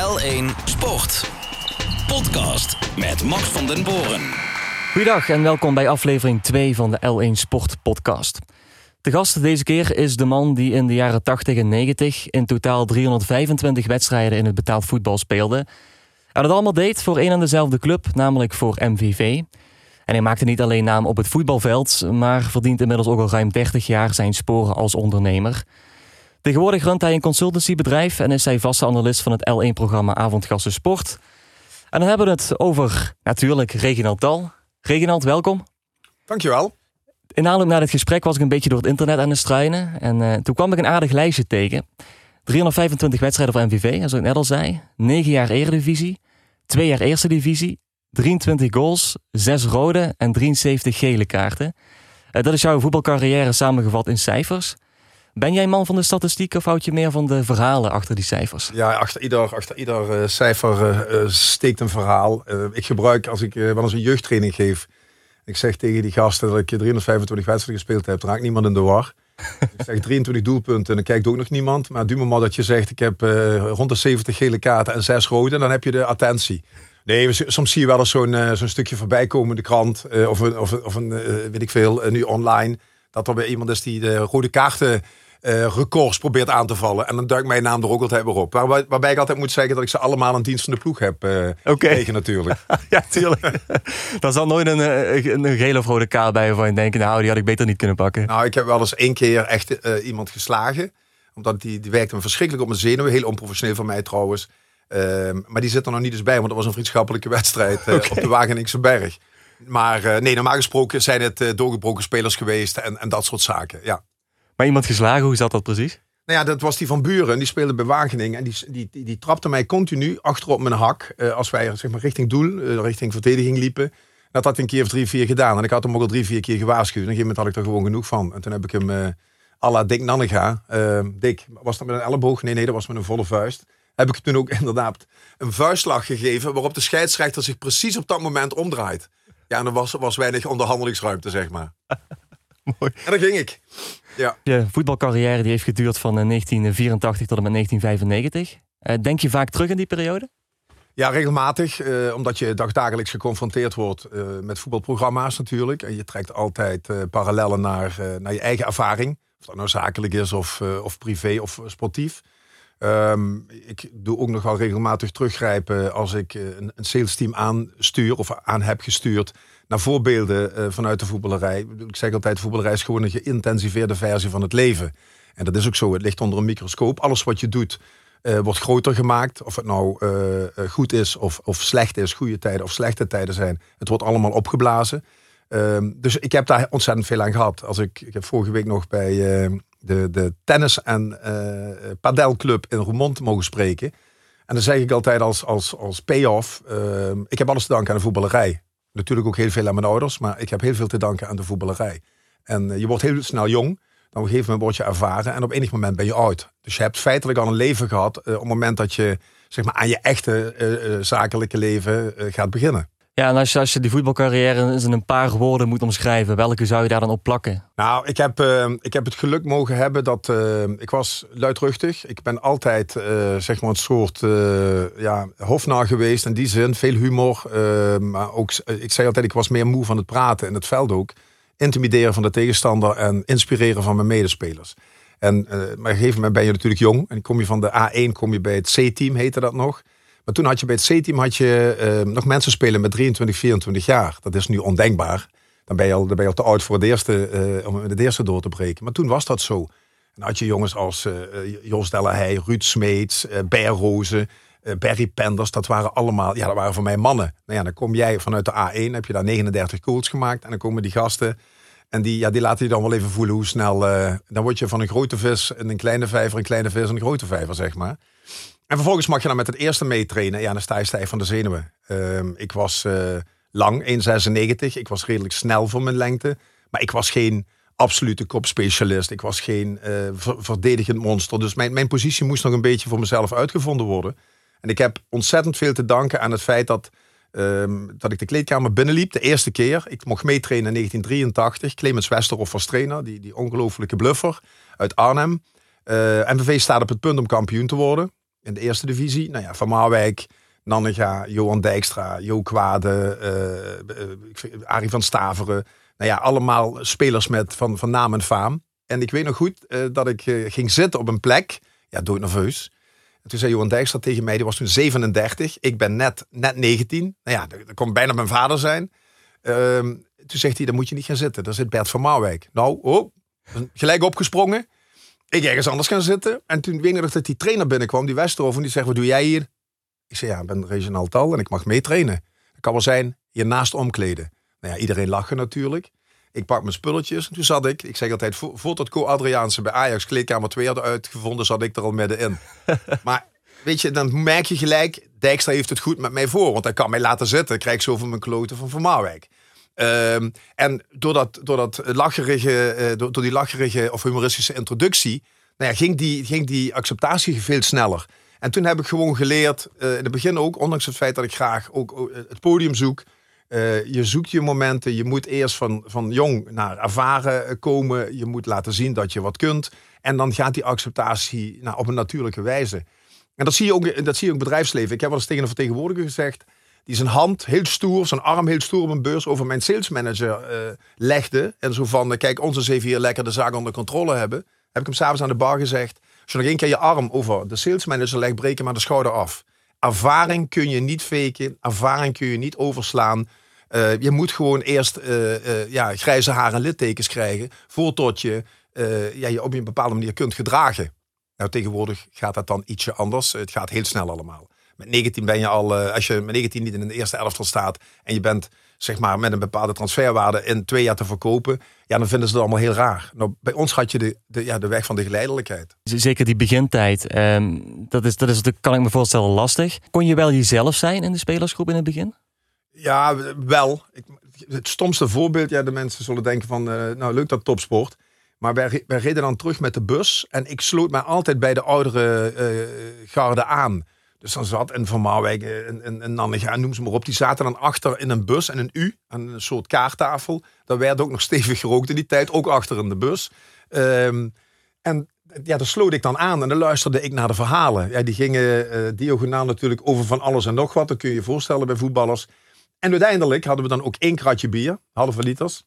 L1 Sport. Podcast met Max van den Boren. Goedendag en welkom bij aflevering 2 van de L1 Sport podcast. De gast deze keer is de man die in de jaren 80 en 90 in totaal 325 wedstrijden in het betaald voetbal speelde. En dat allemaal deed voor een en dezelfde club, namelijk voor MVV. En hij maakte niet alleen naam op het voetbalveld, maar verdient inmiddels ook al ruim 30 jaar zijn sporen als ondernemer. Tegenwoordig runt hij een consultancybedrijf en is hij vaste analist van het L1-programma Avondgassen Sport. En dan hebben we het over natuurlijk Reginald Dal. Reginald, welkom. Dankjewel. In aanloop naar dit gesprek was ik een beetje door het internet aan het struinen. En uh, toen kwam ik een aardig lijstje tegen. 325 wedstrijden voor MVV, zoals ik net al zei. 9 jaar Eredivisie. 2 jaar Eerste Divisie. 23 goals, 6 rode en 73 gele kaarten. Uh, dat is jouw voetbalcarrière samengevat in cijfers. Ben jij man van de statistiek of houd je meer van de verhalen achter die cijfers? Ja, achter ieder, achter ieder uh, cijfer uh, steekt een verhaal. Uh, ik gebruik, als ik wel eens een jeugdtraining geef... ik zeg tegen die gasten dat ik 325 wedstrijden gespeeld heb... raakt niemand in de war. ik zeg 23 doelpunten en dan kijkt ook nog niemand. Maar duur maar dat je zegt, ik heb rond de 70 gele kaarten en 6 rode... dan heb je de attentie. Nee, soms zie je wel eens zo'n zo'n stukje voorbij komen in de krant... of een, of, of een weet ik veel, nu online... dat er weer iemand is die de rode kaarten uh, records probeert aan te vallen. En dan duikt mijn naam er ook altijd weer op. Waar, waarbij ik altijd moet zeggen dat ik ze allemaal een dienst van de ploeg heb uh, okay. natuurlijk. ja, tuurlijk. Dan zal nooit een, eh, een, een gele of rode kaart bij waarvan je denkt, nou die had ik beter niet kunnen pakken. Nou, ik heb wel eens één keer echt uh, iemand geslagen. Omdat die, die werkte me verschrikkelijk op mijn zenuwen. Heel onprofessioneel van mij trouwens. Uh, maar die zit er nog niet eens bij, want dat was een vriendschappelijke wedstrijd okay. op de Wageningse Berg. Maar nee, normaal gesproken zijn het doorgebroken spelers geweest en, en dat soort zaken, ja. Maar iemand geslagen, hoe zat dat precies? Nou ja, dat was die van Buren. Die speelde bij Wageningen. En die, die, die, die trapte mij continu achterop mijn hak. Uh, als wij zeg maar, richting doel, richting verdediging liepen. Dat had hij een keer of drie, vier gedaan. En ik had hem ook al drie, vier keer gewaarschuwd. En op een gegeven moment had ik er gewoon genoeg van. En toen heb ik hem uh, à la Dick Nannega. Dick, was dat met een elleboog? Nee, nee, dat was met een volle vuist. Heb ik toen ook inderdaad een vuistslag gegeven. Waarop de scheidsrechter zich precies op dat moment omdraait. Ja, en er was, was weinig onderhandelingsruimte, zeg maar. Mooi. En dan ging ik. Ja. Je voetbalcarrière die heeft geduurd van 1984 tot en met 1995. Uh, denk je vaak terug in die periode? Ja, regelmatig. Uh, omdat je dagdagelijks geconfronteerd wordt uh, met voetbalprogramma's natuurlijk. En je trekt altijd parallellen naar, naar je eigen ervaring. Of dat nou zakelijk is of, of privé of sportief. Um, ik doe ook nog wel regelmatig teruggrijpen als ik een, een sales team aanstuur of aan heb gestuurd naar voorbeelden uh, vanuit de voetballerij. Ik zeg altijd, voetballerij is gewoon een geïntensiveerde versie van het leven. En dat is ook zo. Het ligt onder een microscoop. Alles wat je doet uh, wordt groter gemaakt. Of het nou goed is of, of slecht is, goede tijden of slechte tijden zijn. Het wordt allemaal opgeblazen. Ehm, dus ik heb daar ontzettend veel aan gehad. Als ik, heb vorige week nog bij de, de tennis- en padelclub in Roermond mogen spreken. En dan zeg ik altijd als, als, als payoff, ehm, ik heb alles te danken aan de voetballerij. Natuurlijk ook heel veel aan mijn ouders, maar ik heb heel veel te danken aan de voetballerij. En eh, je wordt heel snel jong, dan op een gegeven moment word je ervaren en op enig moment ben je oud. Dus je hebt feitelijk al een leven gehad op het moment dat je zeg maar, aan je echte zakelijke leven gaat beginnen. Ja, en als je, als je die voetbalcarrière in een paar woorden moet omschrijven, welke zou je daar dan op plakken? Nou, ik heb, uh, ik heb het geluk mogen hebben dat uh, ik was luidruchtig. Ik ben altijd uh, zeg maar een soort ja, hofnaar geweest in die zin. Veel humor. maar ook, ik zei altijd, ik was meer moe van het praten in het veld ook. Intimideren van de tegenstander en inspireren van mijn medespelers. En maar op een gegeven moment ben je natuurlijk jong. En kom je van de A1 kom je bij het C-team, heette dat nog. Maar toen had je bij het C-team had je, uh, nog mensen spelen met 23, 24 jaar. Dat is nu ondenkbaar. Dan ben je al, dan ben je al te oud voor het eerste, uh, om het eerste door te breken. Maar toen was dat zo. En had je jongens als uh, Jos Delahey, Ruud Smeets, uh, Berrozen, Barry Penders. Dat waren allemaal, ja, dat waren voor mij mannen. Nou ja, dan kom jij vanuit de A1, heb je daar 39 goals gemaakt. En dan komen die gasten en die, ja, die laten je dan wel even voelen hoe snel... dan word je van een grote vis in een kleine vijver, een kleine vis en een grote vijver, zeg maar. En vervolgens mag je dan met het eerste meetrainen. Ja, dan sta je stijf van de zenuwen. Uh, ik was uh, lang, 1,96. Ik was redelijk snel voor mijn lengte. Maar ik was geen absolute kopspecialist. Ik was geen uh, verdedigend monster. Dus mijn, mijn positie moest nog een beetje voor mezelf uitgevonden worden. En ik heb ontzettend veel te danken aan het feit dat, um, dat ik de kleedkamer binnenliep. De eerste keer. Ik mocht meetrainen in 1983. Clemens Westerhoff was trainer. Die, die ongelofelijke bluffer uit Arnhem. Uh, MVV staat op het punt om kampioen te worden. In de eerste divisie. Nou ja, Van Marwijk, Nannega, Johan Dijkstra, Jo Kwade, uh, Arie van Staveren. Nou ja, allemaal spelers met, van, van naam en faam. En ik weet nog goed dat ik ging zitten op een plek. Ja, doodnerveus. En toen zei Johan Dijkstra tegen mij, die was toen 37. Ik ben net, net 19. Nou ja, dat, kon bijna mijn vader zijn. Ehm, toen zegt hij, dan moet je niet gaan zitten. Daar zit Bert van Marwijk. Nou, oh, gelijk opgesprongen. Ik ergens anders gaan zitten. En toen weet ik nog dat die trainer binnenkwam, die Westerhof. En die zegt, wat doe jij hier? Ik zei, ja, ik ben regionaal tal en ik mag meetrainen. Dat kan wel zijn, hier naast omkleden. Nou ja, iedereen lachen natuurlijk. Ik pak mijn spulletjes en toen zat ik, ik zeg altijd, voordat Co Adriaanse bij Ajax kleedkamer 2 hadden uitgevonden, zat ik er al middenin. maar weet je, dan merk je gelijk, Dijkstra heeft het goed met mij voor, want hij kan mij laten zitten, krijg ik zoveel mijn kloten van Van Marwijk. Um, en door dat, door, dat uh, door, die lacherige of humoristische introductie, nou ja, ging, die, ging die acceptatie veel sneller. En toen heb ik gewoon geleerd, uh, in het begin ook, ondanks het feit dat ik graag ook het podium zoek, je zoekt je momenten. Je moet eerst van, van jong naar ervaren komen. Je moet laten zien dat je wat kunt. En dan gaat die acceptatie nou, op een natuurlijke wijze. En dat zie, je ook, dat zie je ook in het bedrijfsleven. Ik heb wel eens tegen een vertegenwoordiger gezegd. Die zijn hand heel stoer, zijn arm heel stoer op een beurs over mijn salesmanager uh, legde. En zo van, kijk, ons eens even hier lekker de zaak onder controle hebben. Heb ik hem s'avonds aan de bar gezegd. Als je nog één keer je arm over de salesmanager legt, breken maar de schouder af. Ervaring kun je niet faken. Ervaring kun je niet overslaan. Uh, je moet gewoon eerst ja, grijze haren en littekens krijgen. Voordat je ja, je op een bepaalde manier kunt gedragen. Nou, tegenwoordig gaat dat dan ietsje anders. Het gaat heel snel allemaal. Met 19 ben je al, als je met 19 niet in de eerste elftal staat. en je bent zeg maar met een bepaalde transferwaarde in twee jaar te verkopen. ja, dan vinden ze het allemaal heel raar. Nou, bij ons had je de, de, ja, de weg van de geleidelijkheid. Zeker die begintijd. Um, dat, is, dat is, dat kan ik me voorstellen, lastig. Kon je wel jezelf zijn in de spelersgroep in het begin? Ja, wel. Ik, het stomste voorbeeld, ja, de mensen zullen denken van, uh, nou leuk dat topsport. Maar wij, wij reden dan terug met de bus en ik sloot mij altijd bij de oudere uh, garde aan. Dus dan zat een Van Marwijk en, en, en Nannega, noem ze maar op. Die zaten dan achter in een bus en een U, aan een soort kaarttafel. Daar werd ook nog stevig gerookt in die tijd, ook achter in de bus. Um, en ja, daar sloot ik dan aan en dan luisterde ik naar de verhalen. Ja, die gingen uh, diagonaal natuurlijk over van alles en nog wat. Dat kun je je voorstellen bij voetballers. En uiteindelijk hadden we dan ook één kratje bier, halve liters.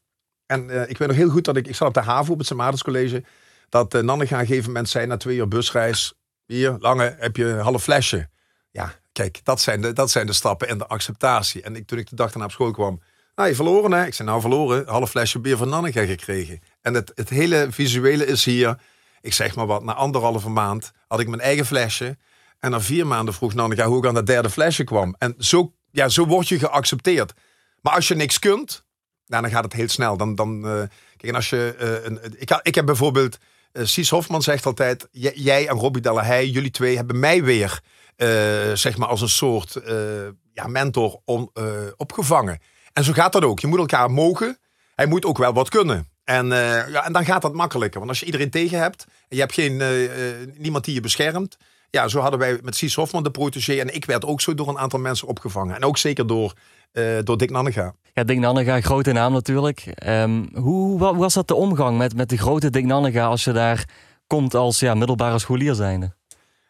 En uh, ik weet nog heel goed dat ik, ik zat op de haven op het College, dat uh, Nannega een gegeven moment zei na twee uur busreis, hier, lange, heb je een half flesje. Ja, kijk, dat zijn, de, dat zijn de stappen en de acceptatie. En ik, toen ik de dag daarna op school kwam, nou, je verloren hè? Ik zei, nou verloren, half flesje bier van Nannega gekregen. En het, het hele visuele is hier, ik zeg maar wat, na anderhalve maand had ik mijn eigen flesje. En na vier maanden vroeg Nannega hoe ik aan dat derde flesje kwam. En zo ja, zo word je geaccepteerd. Maar als je niks kunt, nou, dan gaat het heel snel. Dan, dan, uh, kijk, en als je, uh, een, ik, ik heb bijvoorbeeld, uh, Sies Hofman zegt altijd, jij en Robbie Delahaye, jullie twee hebben mij weer, zeg maar als een soort ja, mentor on, opgevangen. En zo gaat dat ook. Je moet elkaar mogen. Hij moet ook wel wat kunnen. En, ja, en dan gaat dat makkelijker. Want als je iedereen tegen hebt en je hebt geen, niemand die je beschermt, ja, zo hadden wij met Sies Hofman de protégé. En ik werd ook zo door een aantal mensen opgevangen. En ook zeker door, uh, door Dick Nannega. Ja, Dick Nannega, grote naam natuurlijk. Um, hoe, hoe, was dat de omgang met, met de grote Dick Nannega als je daar komt als ja, middelbare scholier zijnde?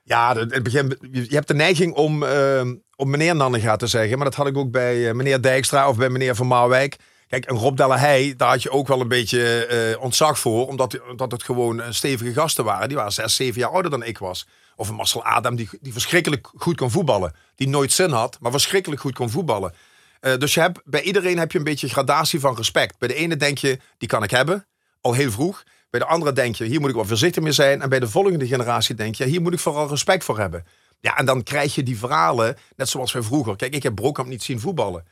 Ja, het begin, je hebt de neiging om, uh, om meneer Nannega te zeggen. Maar dat had ik ook bij uh, meneer Dijkstra of bij meneer Van Marwijk. Kijk, een Rob Delahey, daar had je ook wel een beetje uh, ontzag voor. Omdat, omdat het gewoon stevige gasten waren. Die waren zes, zeven jaar ouder dan ik was. Of een Marcel Adam die, die verschrikkelijk goed kon voetballen. Die nooit zin had, maar verschrikkelijk goed kon voetballen. Uh, dus je hebt, bij iedereen heb je een beetje gradatie van respect. Bij de ene denk je, die kan ik hebben, al heel vroeg. Bij de andere denk je, hier moet ik wel voorzichtig mee zijn. En bij de volgende generatie denk je, hier moet ik vooral respect voor hebben. Ja, en dan krijg je die verhalen, net zoals wij vroeger. Kijk, ik heb Brokamp niet zien voetballen.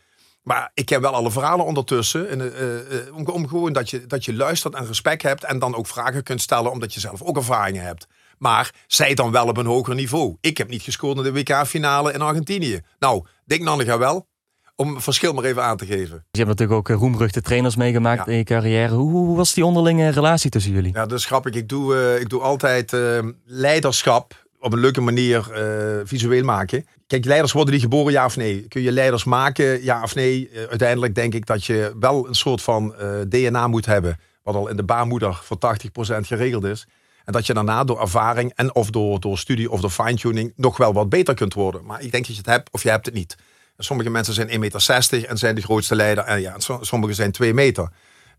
Maar ik ken wel alle verhalen ondertussen. En, uh, uh, om, om, gewoon dat je, dat je luistert en respect hebt. En dan ook vragen kunt stellen, omdat je zelf ook ervaringen hebt. Maar zij dan wel op een hoger niveau. Ik heb niet gescoord in de WK-finale in Argentinië. Nou, Dick Nannega wel. Om het verschil maar even aan te geven. Je hebt natuurlijk ook eh, roemruchte trainers meegemaakt in je carrière. Hoe, hoe, was die onderlinge relatie tussen jullie? Ja, dat is grappig. Ik doe, uh, ik doe altijd uh, leiderschap op een leuke manier visueel maken. Kijk, leiders worden die geboren, ja of nee? Kun je leiders maken, ja of nee? uiteindelijk denk ik dat je wel een soort van DNA moet hebben. Wat al in de baarmoeder voor 80% geregeld is. Dat je daarna door ervaring en of door, door studie of door fine-tuning nog wel wat beter kunt worden. Maar ik denk dat je het hebt of je hebt het niet. sommige mensen zijn 1,60 meter en zijn de grootste leider. En ja, sommigen zijn 2 meter.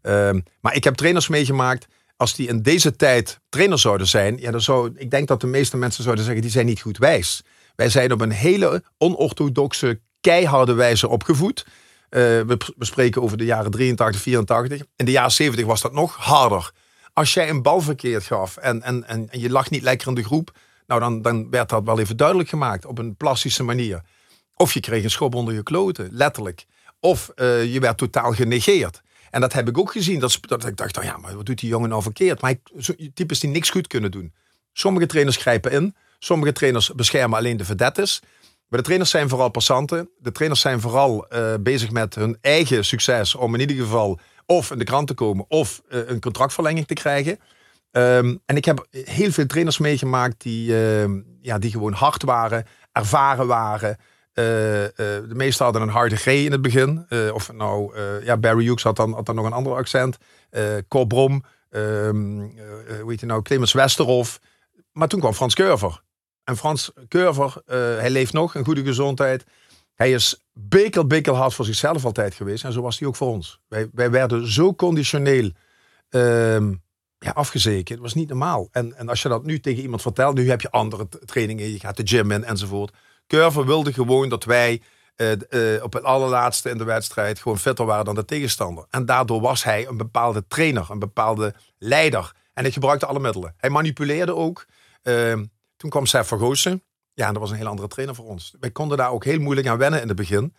Ehm, maar ik heb trainers meegemaakt. Als die in deze tijd trainer zouden zijn, ja, dan zou, ik denk dat de meeste mensen zouden zeggen, die zijn niet goed wijs. Wij zijn op een hele onorthodoxe, keiharde wijze opgevoed. Uh, we, spreken over de jaren 83, 84. In de jaren 70 was dat nog harder. Als jij een bal verkeerd gaf en, en, en, je lag niet lekker in de groep, nou dan, dan werd dat wel even duidelijk gemaakt op een plastische manier. Of je kreeg een schop onder je kloten, letterlijk. Of uh, je werd totaal genegeerd. En dat heb ik ook gezien. Dat, dat ik dacht, oh ja, maar wat doet die jongen nou verkeerd? Maar types die niks goed kunnen doen. Sommige trainers grijpen in. Sommige trainers beschermen alleen de vedettes. Maar de trainers zijn vooral passanten. De trainers zijn vooral uh, bezig met hun eigen succes. Om in ieder geval of in de krant te komen of uh, een contractverlenging te krijgen. Um, en ik heb heel veel trainers meegemaakt die, uh, ja, die gewoon hard waren, ervaren waren. Uh, de meesten hadden een harde G in het begin. Of nou, ja, Barry Hughes had dan, had dan nog een ander accent. Cor Brom, um, hoe heet hij nou, Clemens Westerhof. Maar toen kwam Frans Curver. En Frans Curver, hij leeft nog, in goede gezondheid. Hij is bekel, bekel hard voor zichzelf altijd geweest. En zo was hij ook voor ons. Wij, wij werden zo conditioneel um, ja, afgezekerd. Het was niet normaal. En, en als je dat nu tegen iemand vertelt, nu heb je andere trainingen, je gaat de gym in enzovoort. Curve wilde gewoon dat wij uh, uh, op het allerlaatste in de wedstrijd gewoon fitter waren dan de tegenstander. En daardoor was hij een bepaalde trainer, een bepaalde leider. En hij gebruikte alle middelen. Hij manipuleerde ook. Uh, toen kwam Seth Vergoosen. Ja, en dat was een heel andere trainer voor ons. Wij konden daar ook heel moeilijk aan wennen in het begin.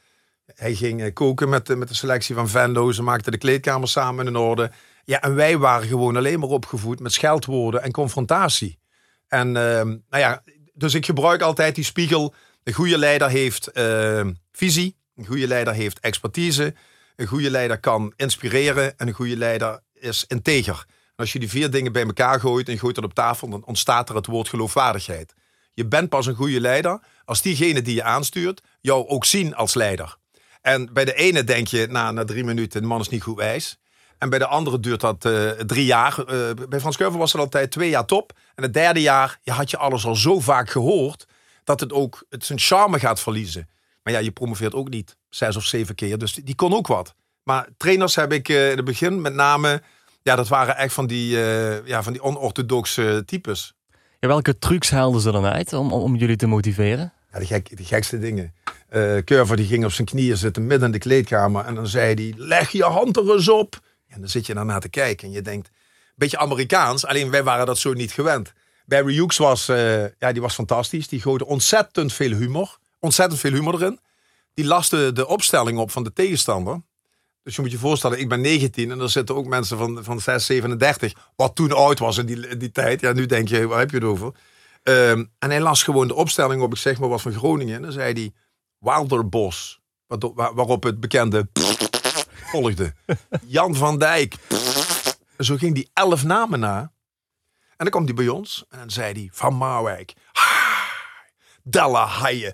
Hij ging eh, koken met, met de selectie van Venlo. Ze maakten de kleedkamer samen in orde. Ja, en wij waren gewoon alleen maar opgevoed met scheldwoorden en confrontatie. En ehm, nou ja, dus ik gebruik altijd die spiegel een goede leider heeft uh, visie, een goede leider heeft expertise, een goede leider kan inspireren en een goede leider is integer. Als je die vier dingen bij elkaar gooit en gooit dat op tafel, dan ontstaat er het woord geloofwaardigheid. Je bent pas een goede leider als diegene die je aanstuurt jou ook zien als leider. En bij de ene denk je na, na drie minuten, de man is niet goed wijs. En bij de andere duurt dat uh, drie jaar. Uh, bij Frans Keuver was het altijd twee jaar top. En het derde jaar ja, had je alles al zo vaak gehoord dat het ook het zijn charme gaat verliezen. Maar ja, je promoveert ook niet zes of zeven keer. Dus die, kon ook wat. Maar trainers heb ik uh, in het begin met name... Ja, dat waren echt van die, ja, van die onorthodoxe types. Welke trucs haalden ze dan uit om, om jullie te motiveren? Ja, de, gek, de gekste dingen. Uh, Curver die ging op zijn knieën zitten midden in de kleedkamer. En dan zei hij, leg je hand er eens op. En dan zit je daarna te kijken en je denkt... Beetje Amerikaans, alleen wij waren dat zo niet gewend. Barry Hughes was, uh, ja, die was fantastisch. Die gooide ontzettend veel humor. Ontzettend veel humor erin. Die laste de opstelling op van de tegenstander. Dus je moet je voorstellen, ik ben 19 en er zitten ook mensen van, van 6, 37. Wat toen oud was in die, die tijd. Ja, nu denk je, waar heb je het over? Um, en hij las gewoon de opstelling op, ik zeg maar wat van Groningen. En dan zei hij Wilderbos. waarop het bekende volgde. Jan van Dijk. Zo ging die elf namen na. En dan kwam hij bij ons en dan zei hij van Marwijk. Della Haaien.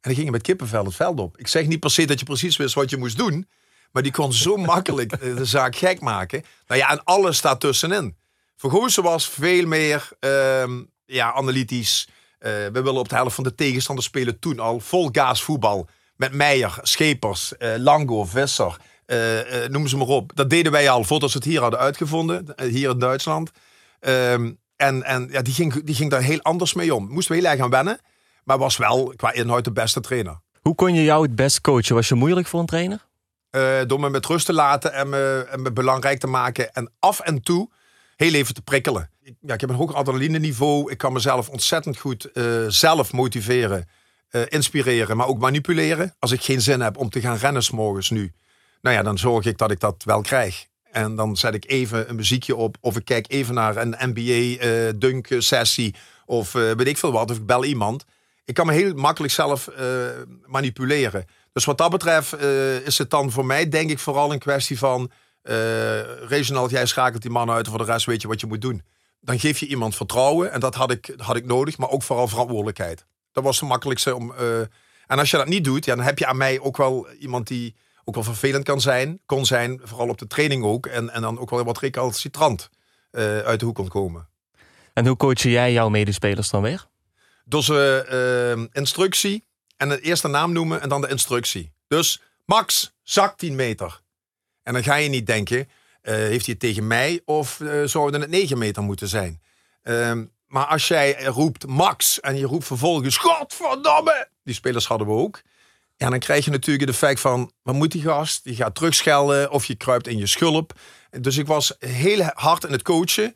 En dan ging met kippenvel het veld op. Ik zeg niet per se dat je precies wist wat je moest doen. Maar die kon zo makkelijk de zaak gek maken. Nou ja, en alles staat tussenin. Vergozen was veel meer uh, ja, analytisch. Uh, we willen op de helft van de tegenstander spelen toen al. Vol gaas voetbal. Met Meijer, Schepers, uh, Lango, Visser. Noem ze maar op. Dat deden wij al voordat ze het hier hadden uitgevonden. hier in Duitsland. Um, en en ja, die, ging, die ging daar heel anders mee om. Moesten we heel erg aan wennen. Maar was wel qua inhoud de beste trainer. Hoe kon je jou het best coachen? Was je moeilijk voor een trainer? Uh, door me met rust te laten en me, en me belangrijk te maken. En af en toe heel even te prikkelen. Ik, ja, ik heb een hoog adrenaline niveau. Ik kan mezelf ontzettend goed uh, zelf motiveren. Uh, inspireren, maar ook manipuleren. Als ik geen zin heb om te gaan rennen s morgens nu. Nou ja, dan zorg ik dat ik dat wel krijg. En dan zet ik even een muziekje op. Of ik kijk even naar een NBA-dunk sessie. Of weet ik veel wat. Of ik bel iemand ik kan me heel makkelijk zelf uh, manipuleren. Dus wat dat betreft uh, is het dan voor mij denk ik vooral een kwestie van... Uh, jij schakelt die man uit en voor de rest weet je wat je moet doen. Dan geef je iemand vertrouwen en dat had ik, had ik nodig, maar ook vooral verantwoordelijkheid. Dat was het makkelijkste om... en als je dat niet doet, ja, dan heb je aan mij ook wel iemand die ook wel vervelend kan zijn. Kon zijn, vooral op de training ook. En, en dan ook wel wat recalcitrant. eh, uit de hoek kon komen. En hoe coach jij jouw medespelers dan weer? Dus uh, instructie en de eerste naam noemen en dan de instructie. Dus Max, zak 10 meter. En dan ga je niet denken, uh, heeft hij het tegen mij of zouden het 9 meter moeten zijn? Ehm, maar als jij roept Max en je roept vervolgens Godverdomme, die spelers hadden we ook. Ja, dan krijg je natuurlijk het effect van, wat moet die gast? Die gaat terugschelden of je kruipt in je schulp. Dus ik was heel hard in het coachen,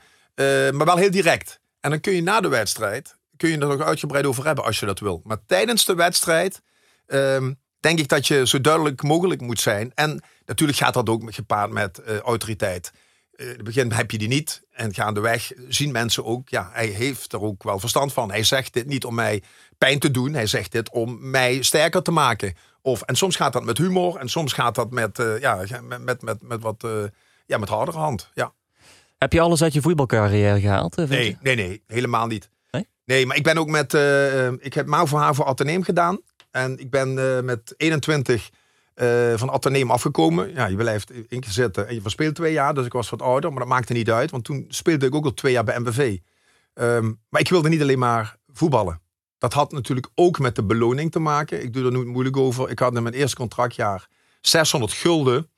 maar wel heel direct. En dan kun je na de wedstrijd, kun je er nog uitgebreid over hebben als je dat wil. Maar tijdens de wedstrijd um, denk ik dat je zo duidelijk mogelijk moet zijn. En natuurlijk gaat dat ook gepaard met uh, autoriteit. Uh, in het begin heb je die niet. En gaandeweg zien mensen ook, ja, hij heeft er ook wel verstand van. Hij zegt dit niet om mij pijn te doen. Hij zegt dit om mij sterker te maken. Of, en soms gaat dat met humor. En soms gaat dat met, uh, ja, met, met, met, met wat ja, met hardere hand. Ja. Heb je alles uit je voetbalcarrière gehaald? Nee, nee, nee, helemaal niet. Nee? Maar ik ben ook met, uh, ik heb MAVO HAVO Atheneum gedaan. En ik ben uh, met 21 uh, van Atheneum afgekomen. Ja, je blijft keer zitten en je verspeelt twee jaar. Dus ik was wat ouder, maar dat maakte niet uit. Want toen speelde ik ook al twee jaar bij MVV. Um, maar ik wilde niet alleen maar voetballen. Dat had natuurlijk ook met de beloning te maken. Ik doe er nu moeilijk over. Ik had in mijn eerste contractjaar 600 gulden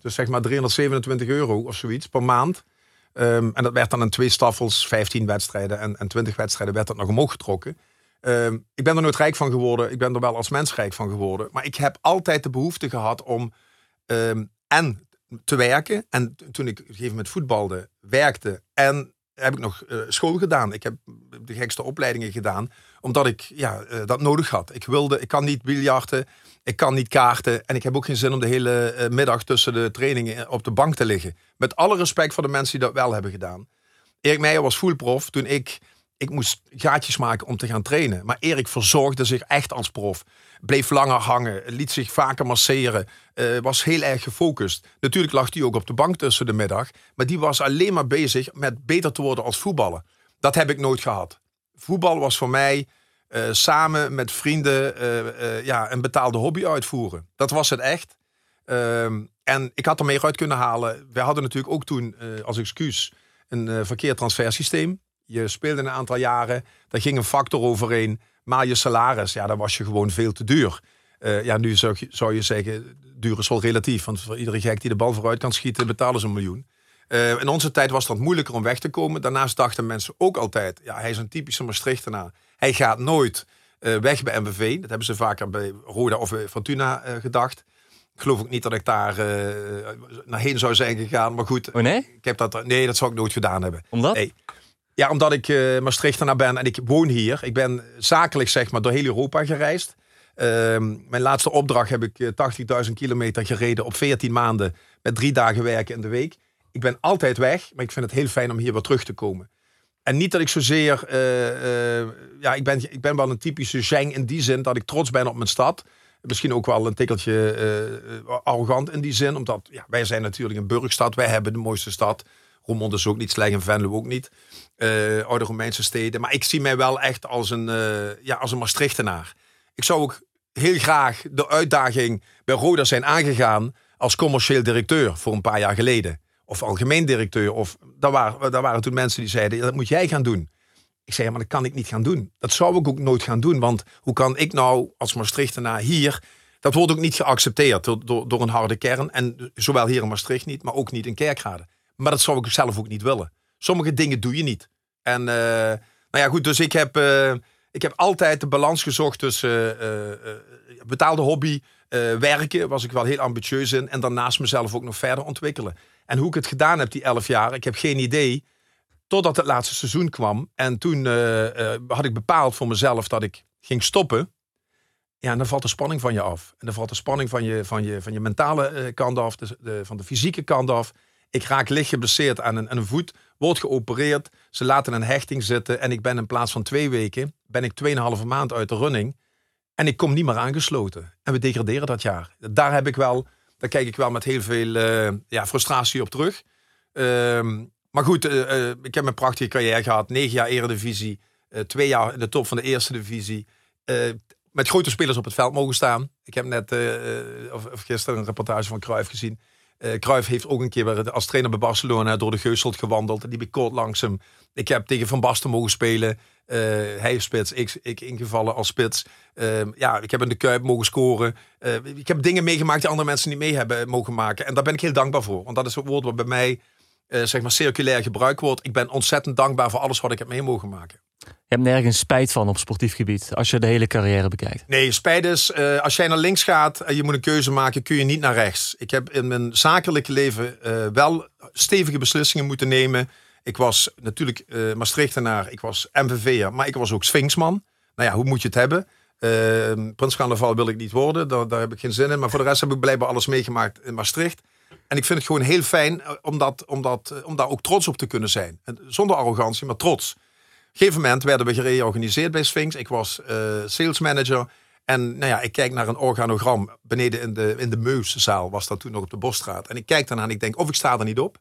dus zeg maar 327 euro of zoiets per maand. Um, en dat werd dan in twee staffels, 15 wedstrijden en, en 20 wedstrijden werd dat nog omhoog getrokken. Um, ik ben er nooit rijk van geworden. Ik ben er wel als mens rijk van geworden. Maar ik heb altijd de behoefte gehad om um, en te werken. En toen ik op een gegeven moment voetbalde, werkte en heb ik nog uh, school gedaan. Ik heb de gekste opleidingen gedaan, omdat ik ja, uh, dat nodig had. Ik wilde, ik kan niet biljarten, ik kan niet kaarten en ik heb ook geen zin om de hele uh, middag tussen de trainingen op de bank te liggen. Met alle respect voor de mensen die dat wel hebben gedaan. Erik Meijer was voelprof toen ik ik moest gaatjes maken om te gaan trainen. Maar Erik verzorgde zich echt als prof. Bleef langer hangen, liet zich vaker masseren. Was heel erg gefocust. Natuurlijk lag hij ook op de bank tussen de middag. Maar die was alleen maar bezig met beter te worden als voetballer. Dat heb ik nooit gehad. Voetbal was voor mij uh, samen met vrienden uh, ja, een betaalde hobby uitvoeren. Dat was het echt. Ehm, en ik had er meer uit kunnen halen. We hadden natuurlijk ook toen als excuus een verkeerd transfersysteem. Je speelde een aantal jaren, daar ging een factor overheen. Maar je salaris, ja, dan was je gewoon veel te duur. Ja, nu zou zou je zeggen, duur is wel relatief. Want voor iedere gek die de bal vooruit kan schieten, betalen ze een miljoen. Uh, in onze tijd was dat moeilijker om weg te komen. Daarnaast dachten mensen ook altijd, ja, hij is een typische Maastrichtenaar. Hij gaat nooit uh, weg bij MVV. Dat hebben ze vaker bij Roda of Fortuna gedacht. Ik geloof ook niet dat ik daar naar heen zou zijn gegaan. Maar goed, oh nee? ik heb dat, nee, dat zou ik nooit gedaan hebben. Omdat? Nee. Ja, omdat ik Maastrichtenaar ben en ik woon hier. Ik ben zakelijk zeg maar door heel Europa gereisd. Uh, mijn laatste opdracht heb ik 80.000 kilometer gereden op 14 maanden met drie dagen werken in de week. Ik ben altijd weg, maar ik vind het heel fijn om hier weer terug te komen. En niet dat ik zozeer, uh, ja, ik ben, ik ben wel een typische Zeng in die zin dat ik trots ben op mijn stad. Misschien ook wel een tikkeltje arrogant in die zin, omdat ja, wij zijn natuurlijk een burgstad, wij hebben de mooiste stad. Roermond is ook niet slecht en Venlo ook niet. Oude Romeinse steden. Maar ik zie mij wel echt als een, ja, als een Maastrichtenaar. Ik zou ook heel graag de uitdaging bij Roda zijn aangegaan als commercieel directeur voor een paar jaar geleden. Of algemeen directeur. Of, daar, waren, daar waren toen mensen die zeiden, dat moet jij gaan doen. Ik zei, maar dat kan ik niet gaan doen. Dat zou ik ook nooit gaan doen. Want hoe kan ik nou als Maastrichtenaar hier... Dat wordt ook niet geaccepteerd door, door, een harde kern. En zowel hier in Maastricht niet, maar ook niet in Kerkrade. Maar dat zou ik zelf ook niet willen. Sommige dingen doe je niet. En uh, nou ja, goed, dus ik heb, uh, ik heb altijd de balans gezocht tussen uh, betaalde hobby, werken, was ik wel heel ambitieus in. En daarnaast mezelf ook nog verder ontwikkelen. En hoe ik het gedaan heb die elf jaar, ik heb geen idee. Totdat het laatste seizoen kwam. En toen had ik bepaald voor mezelf dat ik ging stoppen. Ja, en dan valt de spanning van je af. En dan valt de spanning van je, van je, van je mentale kant af, de, van de fysieke kant af. Ik raak licht geblesseerd aan een, aan een voet, word geopereerd. Ze laten een hechting zitten en ik ben in plaats van twee weken, ben ik 2,5 maand uit de running. En ik kom niet meer aangesloten. En we degraderen dat jaar. Daar heb ik wel, daar kijk ik wel met heel veel uh, ja, frustratie op terug. Um, maar goed, uh, uh, ik heb een prachtige carrière gehad. Negen jaar eredivisie, twee jaar in de top van de eerste divisie. met grote spelers op het veld mogen staan. Ik heb net, of, of, gisteren een reportage van Cruijff gezien Uh, Cruijff heeft ook een keer als trainer bij Barcelona door de Geuselt gewandeld. En die langs hem. Ik heb tegen Van Basten mogen spelen. Uh, hij spits, ik, ingevallen als spits. Uh, ja, ik heb in de Kuip mogen scoren. Uh, ik heb dingen meegemaakt die andere mensen niet mee hebben mogen maken. En daar ben ik heel dankbaar voor. Want dat is het woord wat bij mij zeg maar circulair gebruikt wordt. Ik ben ontzettend dankbaar voor alles wat ik heb mee mogen maken. Je hebt nergens spijt van op sportief gebied, als je de hele carrière bekijkt. Nee, spijt is, uh, als jij naar links gaat en je moet een keuze maken, kun je niet naar rechts. Ik heb in mijn zakelijke leven uh, wel stevige beslissingen moeten nemen. Ik was natuurlijk uh, Maastrichtenaar, ik was MVV'er, maar ik was ook Sphinxman. Nou ja, hoe moet je het hebben? Prins Carnaval wil ik niet worden, daar, daar heb ik geen zin in. Maar voor de rest heb ik blijkbaar alles meegemaakt in Maastricht. En ik vind het gewoon heel fijn om, dat, om, dat, om daar ook trots op te kunnen zijn. Zonder arrogantie, maar trots gegeven moment werden we gereorganiseerd bij Sphinx. Ik was uh, sales manager. En nou ja, ik kijk naar een organogram beneden in de, in de Meuszaal, was dat toen nog op de Bosstraat. En ik kijk daarna en ik denk, of ik sta er niet op,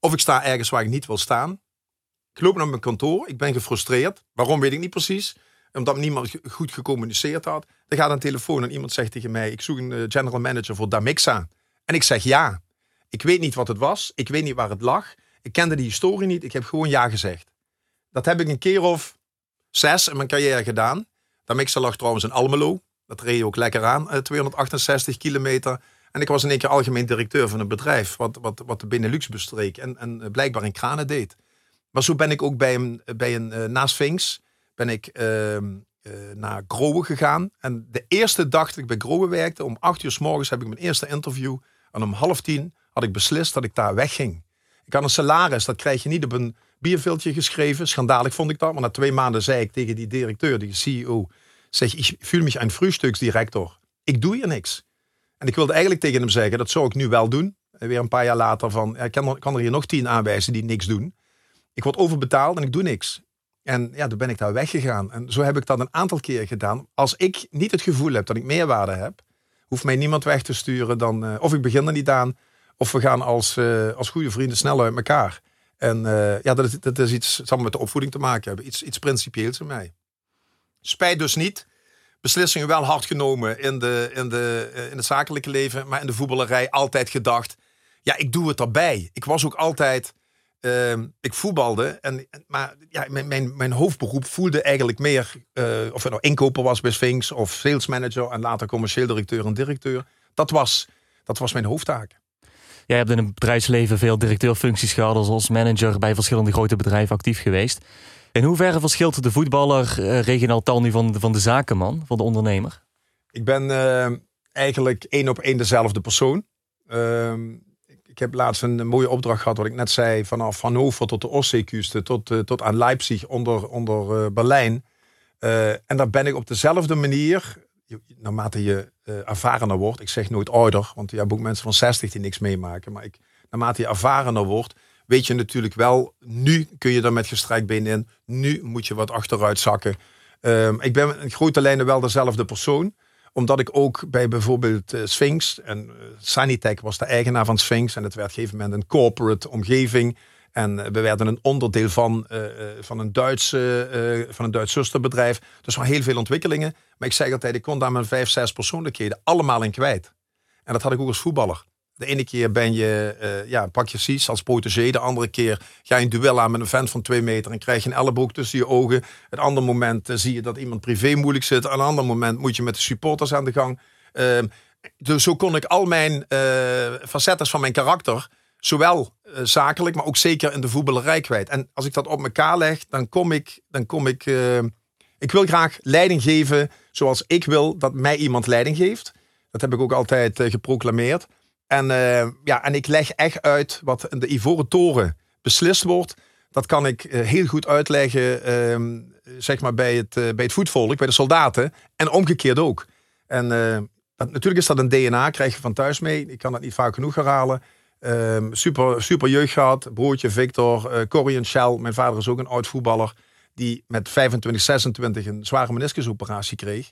of ik sta ergens waar ik niet wil staan. Ik loop naar mijn kantoor, ik ben gefrustreerd. Waarom weet ik niet precies, omdat niemand goed gecommuniceerd had. Er gaat een telefoon en iemand zegt tegen mij, ik zoek een eh, general manager voor Damixa. En ik zeg ja. Ik weet niet wat het was, ik weet niet waar het lag. Ik kende die historie niet, ik heb gewoon ja gezegd. Dat heb ik een keer of zes in mijn carrière gedaan. Dat mixer lag trouwens in Almelo. Dat reed ook lekker aan, 268 eh, kilometer. En ik was in één keer algemeen directeur van een bedrijf. Wat, wat, wat de Benelux bestreek. En, en eh, blijkbaar in kranen deed. Maar zo ben ik ook bij een, bij een uh, na Sphinx. Ben ik ehm, naar Growe gegaan. En de eerste dag dat ik bij Growe werkte. Om acht uur s morgens heb ik mijn eerste interview. En om half tien had ik beslist dat ik daar wegging. Ik had een salaris. Dat krijg je niet op een bierveeltje geschreven. Schandalig vond ik dat. Maar na twee maanden zei ik tegen die directeur, die CEO, zeg, ik voel me een frühstücksdirector. Ik doe hier niks. En ik wilde eigenlijk tegen hem zeggen, dat zou ik nu wel doen. En weer een paar jaar later van, ik kan er, er hier nog tien aanwijzen die niks doen. Ik word overbetaald en ik doe niks. En ja, toen ben ik daar weggegaan. En zo heb ik dat een aantal keer gedaan. Als ik niet het gevoel heb dat ik meerwaarde heb, hoeft mij niemand weg te sturen. Dan, uh, of ik begin er niet aan, of we gaan als, uh, als goede vrienden snel uit elkaar. En uh, ja, dat is, dat iets samen met de opvoeding te maken hebben. Iets, iets principieels voor mij. Spijt dus niet. Beslissingen wel hard genomen in, de, in, de, eh, in het zakelijke leven. Maar in de voetballerij altijd gedacht. Ja, ik doe het erbij. Ik was ook altijd. Uh, ik voetbalde. En, maar ja, mijn, mijn, mijn hoofdberoep voelde eigenlijk meer. Uh, of het nou inkoper was bij Sphinx. Of sales manager. En later commercieel directeur en directeur. Dat was, dat was mijn hoofdtaak. Jij hebt in het bedrijfsleven veel directeurfuncties gehad, als manager bij verschillende grote bedrijven actief geweest. In hoeverre verschilt de voetballer uh, regionaal tal nu van, van de zakenman, van de ondernemer? Ik ben uh, eigenlijk één op één dezelfde persoon. Uh, ik heb laatst een mooie opdracht gehad, wat ik net zei, vanaf Hannover tot de Ostseeküste, tot, uh, tot aan Leipzig onder, onder Berlijn. en daar ben ik op dezelfde manier naarmate je uh, ervarener wordt, ik zeg nooit ouder, want je hebt ook mensen van 60 die niks meemaken, maar ik, naarmate je ervarener wordt, weet je natuurlijk wel, nu kun je er met gestrekt been in, nu moet je wat achteruit zakken. Um, ik ben in grote lijnen wel dezelfde persoon, omdat ik ook bij bijvoorbeeld uh, Sphinx, en uh, was de eigenaar van Sphinx, en het werd op een gegeven moment een corporate omgeving, en we werden een onderdeel van, uh, van, een Duitse, uh, van een Duits zusterbedrijf. Dus waren heel veel ontwikkelingen. Maar ik zeg altijd, ik kon daar mijn vijf, zes persoonlijkheden allemaal in kwijt. En dat had ik ook als voetballer. De ene keer ben je, ja, pak je Cies als protégé. De andere keer ga je een duel aan met een vent van twee meter en krijg je een elleboog tussen je ogen. Het andere moment zie je dat iemand privé moeilijk zit. Een ander moment moet je met de supporters aan de gang. Ehm, dus zo kon ik al mijn facetten van mijn karakter zowel uh, zakelijk, maar ook zeker in de voetballerij kwijt. En als ik dat op elkaar leg, dan kom ik, dan kom ik, uh, ik wil graag leiding geven zoals ik wil dat mij iemand leiding geeft. Dat heb ik ook altijd uh, geproclameerd. En, ja, en ik leg echt uit wat in de Ivoren Toren beslist wordt. Dat kan ik heel goed uitleggen, ehm, zeg maar bij het, bij het voetvolk, bij de soldaten. En omgekeerd ook. En natuurlijk is dat een DNA, krijg je van thuis mee. Ik kan dat niet vaak genoeg herhalen. Um, super, super jeugd gehad. Broertje Victor, uh, Corrie Shell. Mijn vader is ook een oud voetballer. Die met 25, 26 een zware meniscusoperatie kreeg.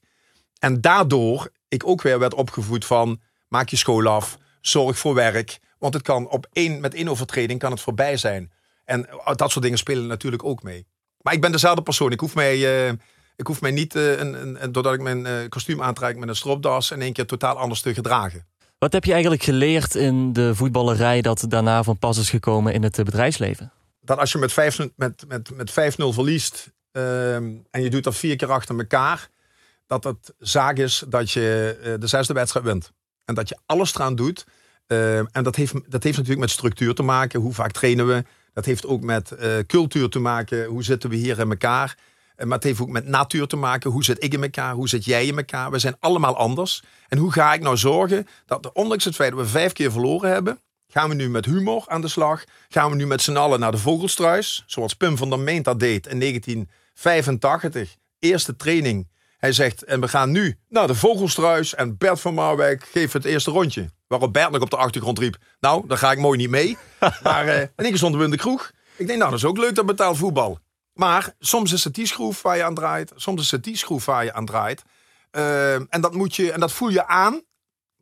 En daardoor ik ook weer werd opgevoed van... maak je school af, zorg voor werk. Want het kan op één, met één overtreding kan het voorbij zijn. En eh, dat soort dingen spelen natuurlijk ook mee. Maar ik ben dezelfde persoon. Ik hoef mij, uh, ik hoef mij niet, een, een, doordat ik mijn kostuum aantrek met een stropdas... in één keer totaal anders te gedragen. Wat heb je eigenlijk geleerd in de voetballerij dat daarna van pas is gekomen in het bedrijfsleven? Dat als je met 5 met, met, met 5-0 verliest ehm, en je doet dat vier keer achter elkaar, dat het zaak is dat je uh, de zesde wedstrijd wint. En dat je alles eraan doet. Ehm, en dat heeft, dat heeft natuurlijk met structuur te maken. Hoe vaak trainen we? Dat heeft ook met uh, cultuur te maken. Hoe zitten we hier in elkaar? Eh, maar het heeft ook met natuur te maken. Hoe zit ik in elkaar? Hoe zit jij in elkaar? We zijn allemaal anders. En hoe ga ik nou zorgen dat, ondanks het feit dat we vijf keer verloren hebben, gaan we nu met humor aan de slag? Gaan we nu met z'n allen naar de Vogelstruis? Zoals Pim van der Meent dat deed in 1985. Eerste training. Hij zegt, en we gaan nu naar de Vogelstruis. En Bert van Marwijk geeft het eerste rondje. Waarop Bert nog op de achtergrond riep, nou, daar ga ik mooi niet mee. maar uh, en ik stond in de kroeg. Ik denk, nou, dat is ook leuk dat betaald voetbal. Maar soms is het die schroef waar je aan draait. Soms is het die schroef waar je aan draait. Uh, en, dat moet je, en dat voel je aan.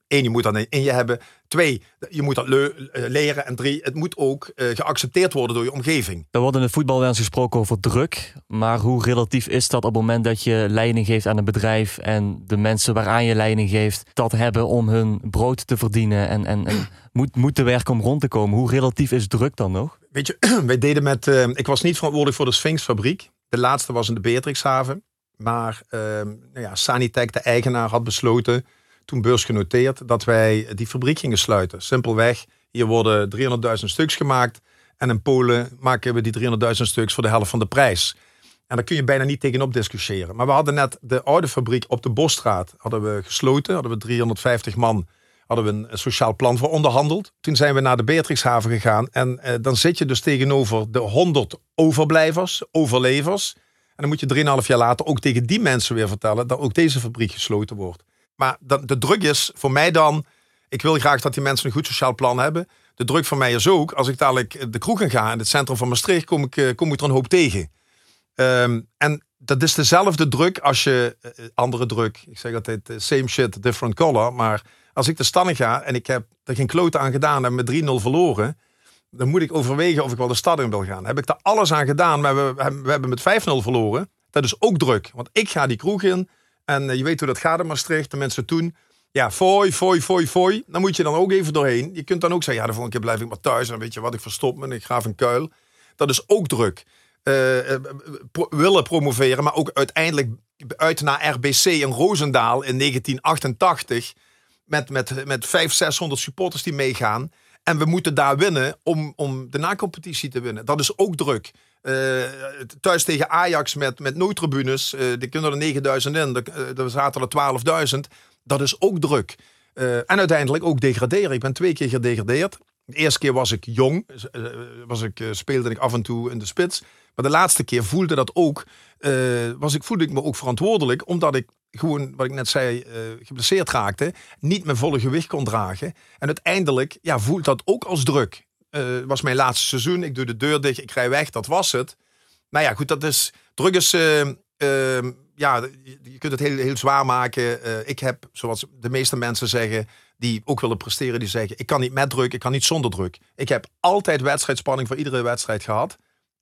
Eén, je moet dat in je hebben. Twee, je moet dat eh, leren. En drie, het moet ook uh, geaccepteerd worden door je omgeving. Er wordt in het voetbal wel eens gesproken over druk. Maar hoe relatief is dat op het moment dat je leiding geeft aan een bedrijf... en de mensen waaraan je leiding geeft dat hebben om hun brood te verdienen... en, en, en moet, moeten werken om rond te komen. Hoe relatief is druk dan nog? Weet je, wij deden met... Uh, ik was niet verantwoordelijk voor de Sphinxfabriek. De laatste was in de Beatrixhaven. Maar nou ja, Sanitec, de eigenaar, had besloten toen beursgenoteerd, dat wij die fabriek gingen sluiten. Simpelweg, hier worden 300.000 stuks gemaakt. En in Polen maken we die 300.000 stuks voor de helft van de prijs. En daar kun je bijna niet tegenop discussiëren. Maar we hadden net de oude fabriek op de Bosstraat hadden we gesloten. Hadden we 350 man hadden we een sociaal plan voor onderhandeld. Toen zijn we naar de Beatrixhaven gegaan. En eh, dan zit je dus tegenover de 100 overblijvers, overlevers. En dan moet je 3,5 jaar later ook tegen die mensen weer vertellen dat ook deze fabriek gesloten wordt. Maar de druk is voor mij dan, ik wil graag dat die mensen een goed sociaal plan hebben. De druk voor mij is ook, als ik dadelijk de kroeg in ga in het centrum van Maastricht, kom ik, eh, kom ik er een hoop tegen. Um, en dat is dezelfde druk als je, uh, andere druk, ik zeg altijd same shit, different color. Maar als ik de stad ga en ik heb er geen klote aan gedaan en met 3-0 verloren, dan moet ik overwegen of ik wel de stad in wil gaan. Heb ik er alles aan gedaan, maar we, we hebben met 5-0 verloren. Dat is ook druk, want ik ga die kroeg in en eh, je weet hoe dat gaat in Maastricht. De mensen toen, ja, fooi, fooi, fooi, fooi. Dan moet je dan ook even doorheen. Je kunt dan ook zeggen, ja, de volgende keer blijf ik maar thuis. En weet je wat, ik verstop me en ik graaf een kuil. Dat is ook druk. Uh, willen promoveren, maar ook uiteindelijk uit naar RBC in Roosendaal in 1988. Met, met, met 500, 600 supporters die meegaan. En we moeten daar winnen om, om de na-competitie te winnen. Dat is ook druk. Uh, thuis tegen Ajax met, met noodtribunes. Uh, die kunnen er 9000 in. Er, er zaten er 12.000. Dat is ook druk. En uiteindelijk ook degraderen. Ik ben twee keer gedegradeerd. De eerste keer was ik jong. Was ik, speelde ik af en toe in de spits. Maar de laatste keer voelde dat ook. was ik, voelde ik me ook verantwoordelijk. Omdat ik gewoon, wat ik net zei, geblesseerd raakte. Niet mijn volle gewicht kon dragen. En uiteindelijk ja, voelt dat ook als druk uh, was mijn laatste seizoen. Ik doe de deur dicht, ik rij weg, dat was het. Maar ja, goed, dat is. Druk is. Uh, uh, ja, je kunt het heel, heel zwaar maken. Eh, ik heb, zoals de meeste mensen zeggen, die ook willen presteren, die zeggen: Ik kan niet met druk, ik kan niet zonder druk. Ik heb altijd wedstrijdspanning voor iedere wedstrijd gehad.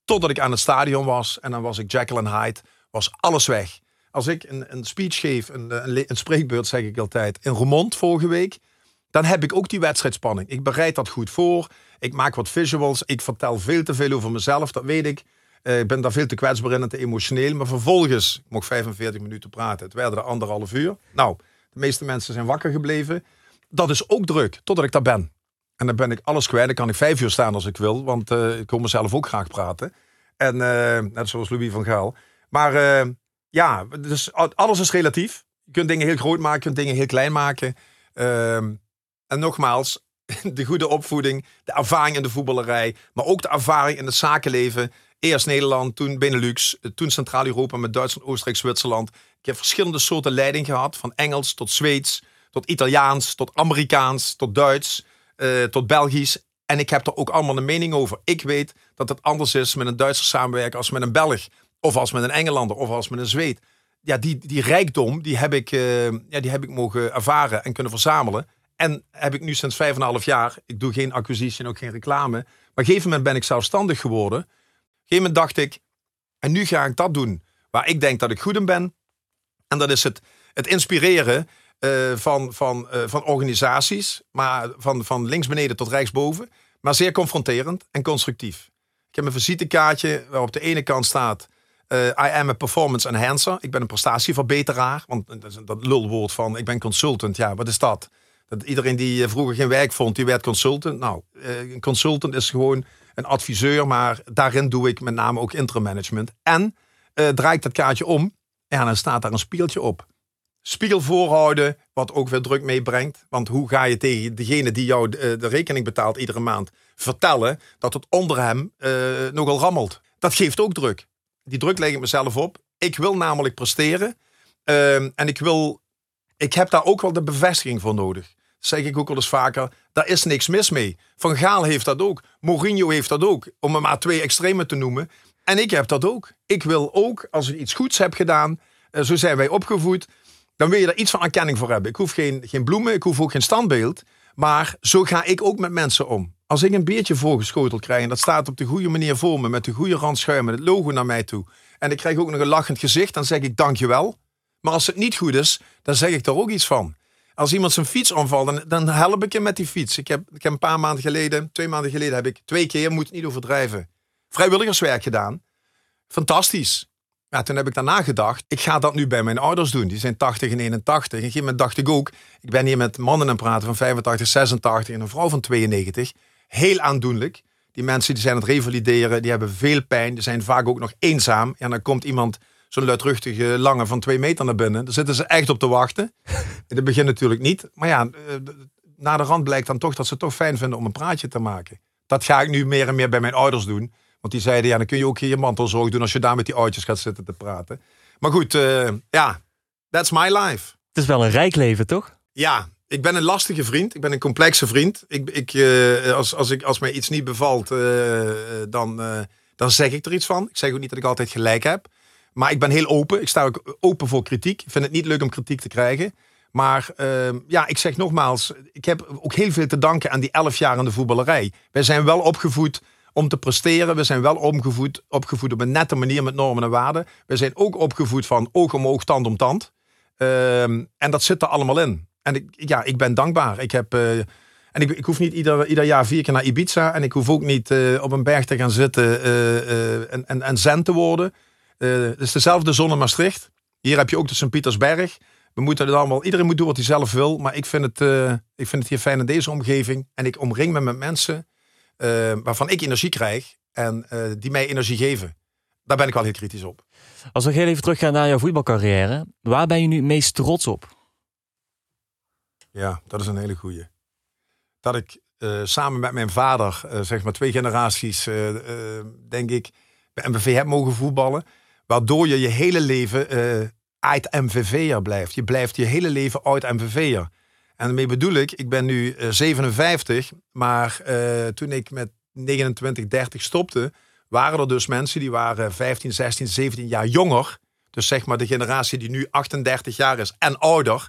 Totdat ik aan het stadion was en dan was ik en Hyde, was alles weg. Als ik een, een speech geef, een, een, een spreekbeurt zeg ik altijd, in Remond vorige week, dan heb ik ook die wedstrijdspanning. Ik bereid dat goed voor. Ik maak wat visuals. Ik vertel veel te veel over mezelf, dat weet ik. Uh, ik ben daar veel te kwetsbaar in en te emotioneel. Maar vervolgens, ik mocht 45 minuten praten. Het werden er anderhalf uur. Nou, de meeste mensen zijn wakker gebleven. Dat is ook druk, totdat ik daar ben. En dan ben ik alles kwijt. Dan kan ik vijf uur staan als ik wil. Want uh, ik wil mezelf ook graag praten. En uh, net zoals Louis van Gaal. Maar ja, dus alles is relatief. Je kunt dingen heel groot maken, je kunt dingen heel klein maken. Ehm, en nogmaals, de goede opvoeding, de ervaring in de voetballerij, maar ook de ervaring in het zakenleven. Eerst Nederland, toen Benelux, toen Centraal-Europa met Duitsland, Oostenrijk, Zwitserland. Ik heb verschillende soorten leiding gehad, van Engels tot Zweeds, tot Italiaans, tot Amerikaans, tot Duits, uh, tot Belgisch. En ik heb er ook allemaal een mening over. Ik weet dat het anders is met een Duitser samenwerken als met een Belg. Of als met een Engelander, of als met een Zweed. Ja, die, die rijkdom, die heb, ik, uh, ja, die heb ik mogen ervaren en kunnen verzamelen. En heb ik nu sinds vijf en een half jaar, ik doe geen acquisitie en ook geen reclame. Maar op een gegeven moment ben ik zelfstandig geworden. Op een gegeven moment dacht ik, en nu ga ik dat doen waar ik denk dat ik goed in ben. En dat is het, het inspireren van, van, van organisaties. Maar van, van links beneden tot rechts boven. Maar zeer confronterend en constructief. Ik heb een visitekaartje waar op de ene kant staat... I am a performance enhancer. Ik ben een prestatieverbeteraar. Want dat, dat lulwoord van ik ben consultant. Ja, wat is dat? dat iedereen die vroeger geen werk vond, die werd consultant. Nou, een consultant is gewoon een adviseur. Maar daarin doe ik met name ook management. En uh, draai ik dat kaartje om. Ja, dan staat daar een spiegeltje op. Spiegel voorhouden, wat ook weer druk meebrengt. Want hoe ga je tegen degene die jou de, de rekening betaalt iedere maand vertellen dat het onder hem uh, nogal rammelt? Dat geeft ook druk. Die druk leg ik mezelf op. Ik wil namelijk presteren. Uh, en ik wil, ik heb daar ook wel de bevestiging voor nodig. Zeg ik ook wel eens vaker. Daar is niks mis mee. Van Gaal heeft dat ook. Mourinho heeft dat ook. Om er maar twee extremen te noemen. En ik heb dat ook. Ik wil ook, als ik iets goeds heb gedaan, uh, zo zijn wij opgevoed, dan wil je daar iets van erkenning voor hebben. Ik hoef geen, geen bloemen, ik hoef ook geen standbeeld. Maar zo ga ik ook met mensen om. Als ik een beertje voorgeschoteld krijg en dat staat op de goede manier voor me, met de goede randschuim, met het logo naar mij toe. En ik krijg ook nog een lachend gezicht, dan zeg ik dankjewel. Maar als het niet goed is, dan zeg ik er ook iets van. Als iemand zijn fiets omvalt, dan, dan help ik hem met die fiets. Ik heb, ik een paar maanden geleden, twee maanden geleden, heb ik twee keer, moet het niet overdrijven, vrijwilligerswerk gedaan. Fantastisch. Ja, toen heb ik daarna gedacht, ik ga dat nu bij mijn ouders doen. Die zijn 80 en 81. En op een gegeven moment dacht ik ook, ik ben hier met mannen aan praten van 85, 86 en een vrouw van 92. Heel aandoenlijk. Die mensen die zijn aan het revalideren, die hebben veel pijn. Die zijn vaak ook nog eenzaam. En dan komt iemand, zo'n luidruchtige lange van twee meter naar binnen. Daar zitten ze echt op te wachten. In het begin natuurlijk niet. Maar ja, eh, na de rand blijkt dan toch dat ze het toch fijn vinden om een praatje te maken. Dat ga ik nu meer en meer bij mijn ouders doen. Want die zeiden, ja, dan kun je ook hier je mantelzorg doen als je daar met die oudjes gaat zitten te praten. Maar goed, uh, ja, that's my life. Het is wel een rijk leven, toch? Ja, ik ben een lastige vriend. Ik ben een complexe vriend. Ik, ik, uh, als, als, ik, als mij iets niet bevalt, uh, dan, dan zeg ik er iets van. Ik zeg ook niet dat ik altijd gelijk heb. Maar ik ben heel open. Ik sta ook open voor kritiek. Ik vind het niet leuk om kritiek te krijgen. Maar ehm, ja, ik zeg nogmaals, ik heb ook heel veel te danken aan die elf jaar in de voetballerij. Wij zijn wel opgevoed om te presteren. We zijn wel opgevoed, opgevoed op een nette manier met normen en waarden. We zijn ook opgevoed van oog om oog, tand om tand. Ehm, en dat zit er allemaal in. En ik, ja, ik ben dankbaar. Ik heb... Uh, en ik, ik, hoef niet ieder, ieder jaar vier keer naar Ibiza. En ik hoef ook niet uh, op een berg te gaan zitten en, en, en zen te worden. het is dezelfde zon in Maastricht. Hier heb je ook de Sint-Pietersberg. We moeten het allemaal, iedereen moet doen wat hij zelf wil. Maar ik vind, het, ik vind het hier fijn in deze omgeving. En ik omring me met mensen uh, waarvan ik energie krijg en uh, die mij energie geven. Daar ben ik wel heel kritisch op. Als we heel even teruggaan naar jouw voetbalcarrière, waar ben je nu het meest trots op? Ja, dat is een hele goeie. Dat ik uh, samen met mijn vader, zeg maar twee generaties, denk ik, bij MVV heb mogen voetballen. Waardoor je je hele leven uit MVV'er blijft. Je blijft je hele leven uit MVV'er. En daarmee bedoel ik, ik ben nu 57, eh, maar uh, toen ik met 29, 30 stopte, waren er dus mensen die waren 15, 16, 17 jaar jonger. Dus zeg maar de generatie die nu 38 jaar is en ouder,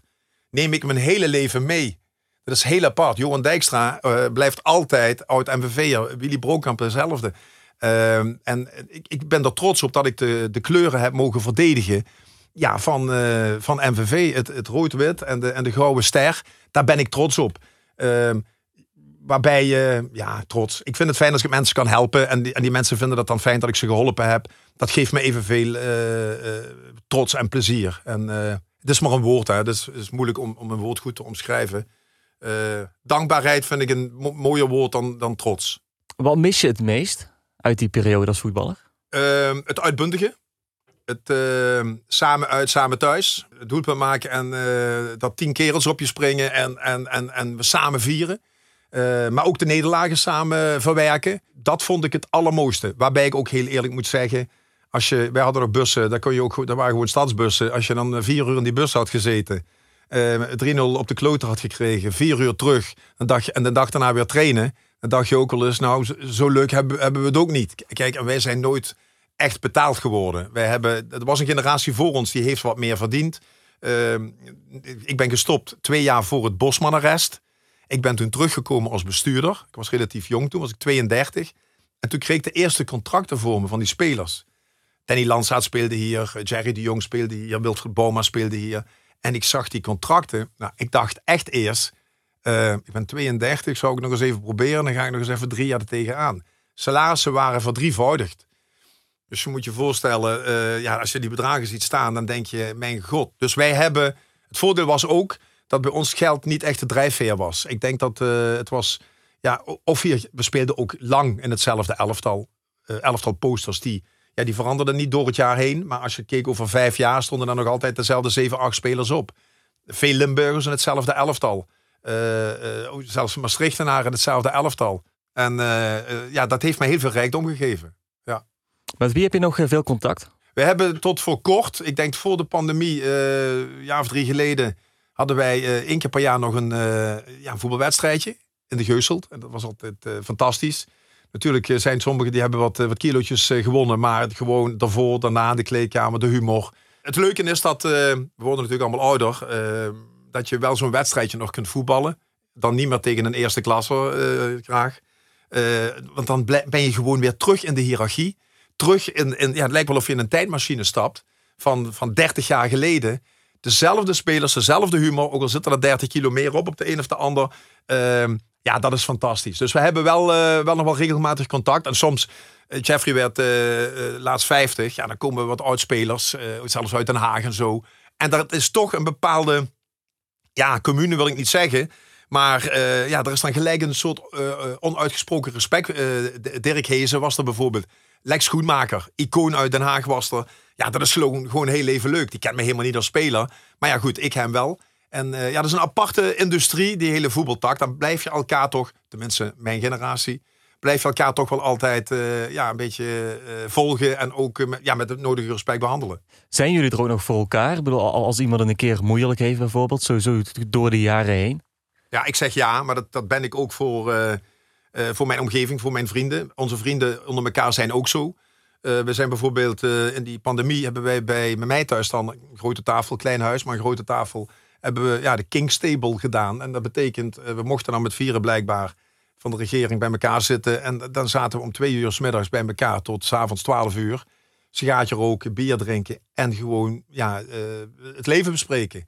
neem ik mijn hele leven mee. Dat is heel apart. Johan Dijkstra uh, blijft altijd oud MVV'er. Willy Brokamp dezelfde. Uh, en ik, ik ben er trots op dat ik de, de kleuren heb mogen verdedigen ja, van, uh, van MVV, het, het rood-wit en de, en de gouden ster. Daar ben ik trots op. Uh, waarbij je, ja, trots. Ik vind het fijn als ik mensen kan helpen. En die, en die mensen vinden dat dan fijn dat ik ze geholpen heb. Dat geeft me evenveel uh, uh, trots en plezier. En het is maar een woord, hè. Het is, is moeilijk om, om een woord goed te omschrijven. dankbaarheid vind ik een mo mooier woord dan, dan trots. Wat mis je het meest uit die periode als voetballer? Ehm, het uitbundige. Het uh, samen uit, samen thuis. Het doelpunt maken en uh, dat tien kerels op je springen en, en, en, en we samen vieren. Uh, maar ook de nederlagen samen verwerken. Dat vond ik het allermooiste. Waarbij ik ook heel eerlijk moet zeggen. Als je, wij hadden nog bussen, daar, kon je ook, daar waren gewoon stadsbussen. Als je dan vier uur in die bus had gezeten. 3-0 op de kloter had gekregen. Vier uur terug. Dacht je, en de dag daarna weer trainen. Dan dacht je ook al eens, nou zo leuk hebben, hebben we het ook niet. Kijk, en wij zijn nooit echt betaald geworden. Wij hebben, er was een generatie voor ons die heeft wat meer verdiend. Uh, ik ben gestopt twee jaar voor het Bosman-arrest. Ik ben toen teruggekomen als bestuurder. Ik was relatief jong toen, was ik 32. En toen kreeg ik de eerste contracten voor me van die spelers. Danny Landsaat speelde hier, Jerry de Jong speelde hier, Wilfried Boma speelde hier. En ik zag die contracten. Nou, ik dacht echt eerst, uh, ik ben 32, zou ik nog eens even proberen. Dan ga ik nog eens even drie jaar er tegenaan. Salarissen waren verdrievoudigd. Dus je moet je voorstellen, uh, ja, als je die bedragen ziet staan, dan denk je, mijn god. Dus wij hebben, het voordeel was ook dat bij ons geld niet echt de drijfveer was. Ik denk dat uh, het was, ja, of hier, we speelden ook lang in hetzelfde elftal. elftal posters die ja, die veranderden niet door het jaar heen. Maar als je keek over vijf jaar, stonden er nog altijd dezelfde zeven, acht spelers op. Veel Limburgers in hetzelfde elftal. Uh, zelfs Maastrichtenaren hetzelfde elftal. En ja, dat heeft mij heel veel rijkdom gegeven. Met wie heb je nog veel contact? We hebben tot voor kort, ik denk voor de pandemie, een jaar of drie geleden, hadden wij één keer per jaar nog een, ja, voetbalwedstrijdje in de Geuselt. En dat was altijd fantastisch. Natuurlijk zijn sommigen die hebben wat, wat kilootjes gewonnen. Maar gewoon daarvoor, daarna de kleedkamer, de humor. Het leuke is dat, we worden natuurlijk allemaal ouder. Dat je wel zo'n wedstrijdje nog kunt voetballen. Dan niet meer tegen een eerste klasse graag. want dan ben je gewoon weer terug in de hiërarchie. Terug in, in ja, het lijkt wel of je in een tijdmachine stapt. Van, van 30 jaar geleden. Dezelfde spelers, dezelfde humor. Ook al zitten er 30 kilo meer op op de een of de ander. Ehm, ja, dat is fantastisch. Dus we hebben wel, uh, wel nog wel regelmatig contact. En soms, uh, Jeffrey werd uh, laatst 50. Ja, dan komen wat oudspelers, zelfs uit Den Haag en zo. En dat is toch een bepaalde, ja, commune wil ik niet zeggen. Maar ja, er is dan gelijk een soort onuitgesproken respect. Dirk Hezen was er bijvoorbeeld. Lex Schoenmaker, icoon uit Den Haag was er. Ja, dat is gewoon, gewoon heel even leuk. Die kent me helemaal niet als speler. Maar ja, goed, ik hem wel. En uh, ja, dat is een aparte industrie, die hele voetbaltak. Dan blijf je elkaar toch, tenminste mijn generatie, blijf je elkaar toch wel altijd uh, ja, een beetje uh, volgen en ook met, ja, met het nodige respect behandelen. Zijn jullie er ook nog voor elkaar? Ik bedoel, als iemand een keer moeilijk heeft bijvoorbeeld, sowieso door de jaren heen? Ja, ik zeg ja, maar dat, dat ben ik ook voor, voor mijn omgeving, voor mijn vrienden. Onze vrienden onder elkaar zijn ook zo. we zijn bijvoorbeeld in die pandemie hebben wij bij, bij mij thuis dan een grote tafel, klein huis, maar een grote tafel hebben we ja, de King Stable gedaan. En dat betekent, eh, we mochten dan met vieren blijkbaar van de regering bij elkaar zitten. En dan zaten we om twee uur s middags bij elkaar tot s avonds twaalf uur. Sigaartje roken, bier drinken en gewoon ja, het leven bespreken.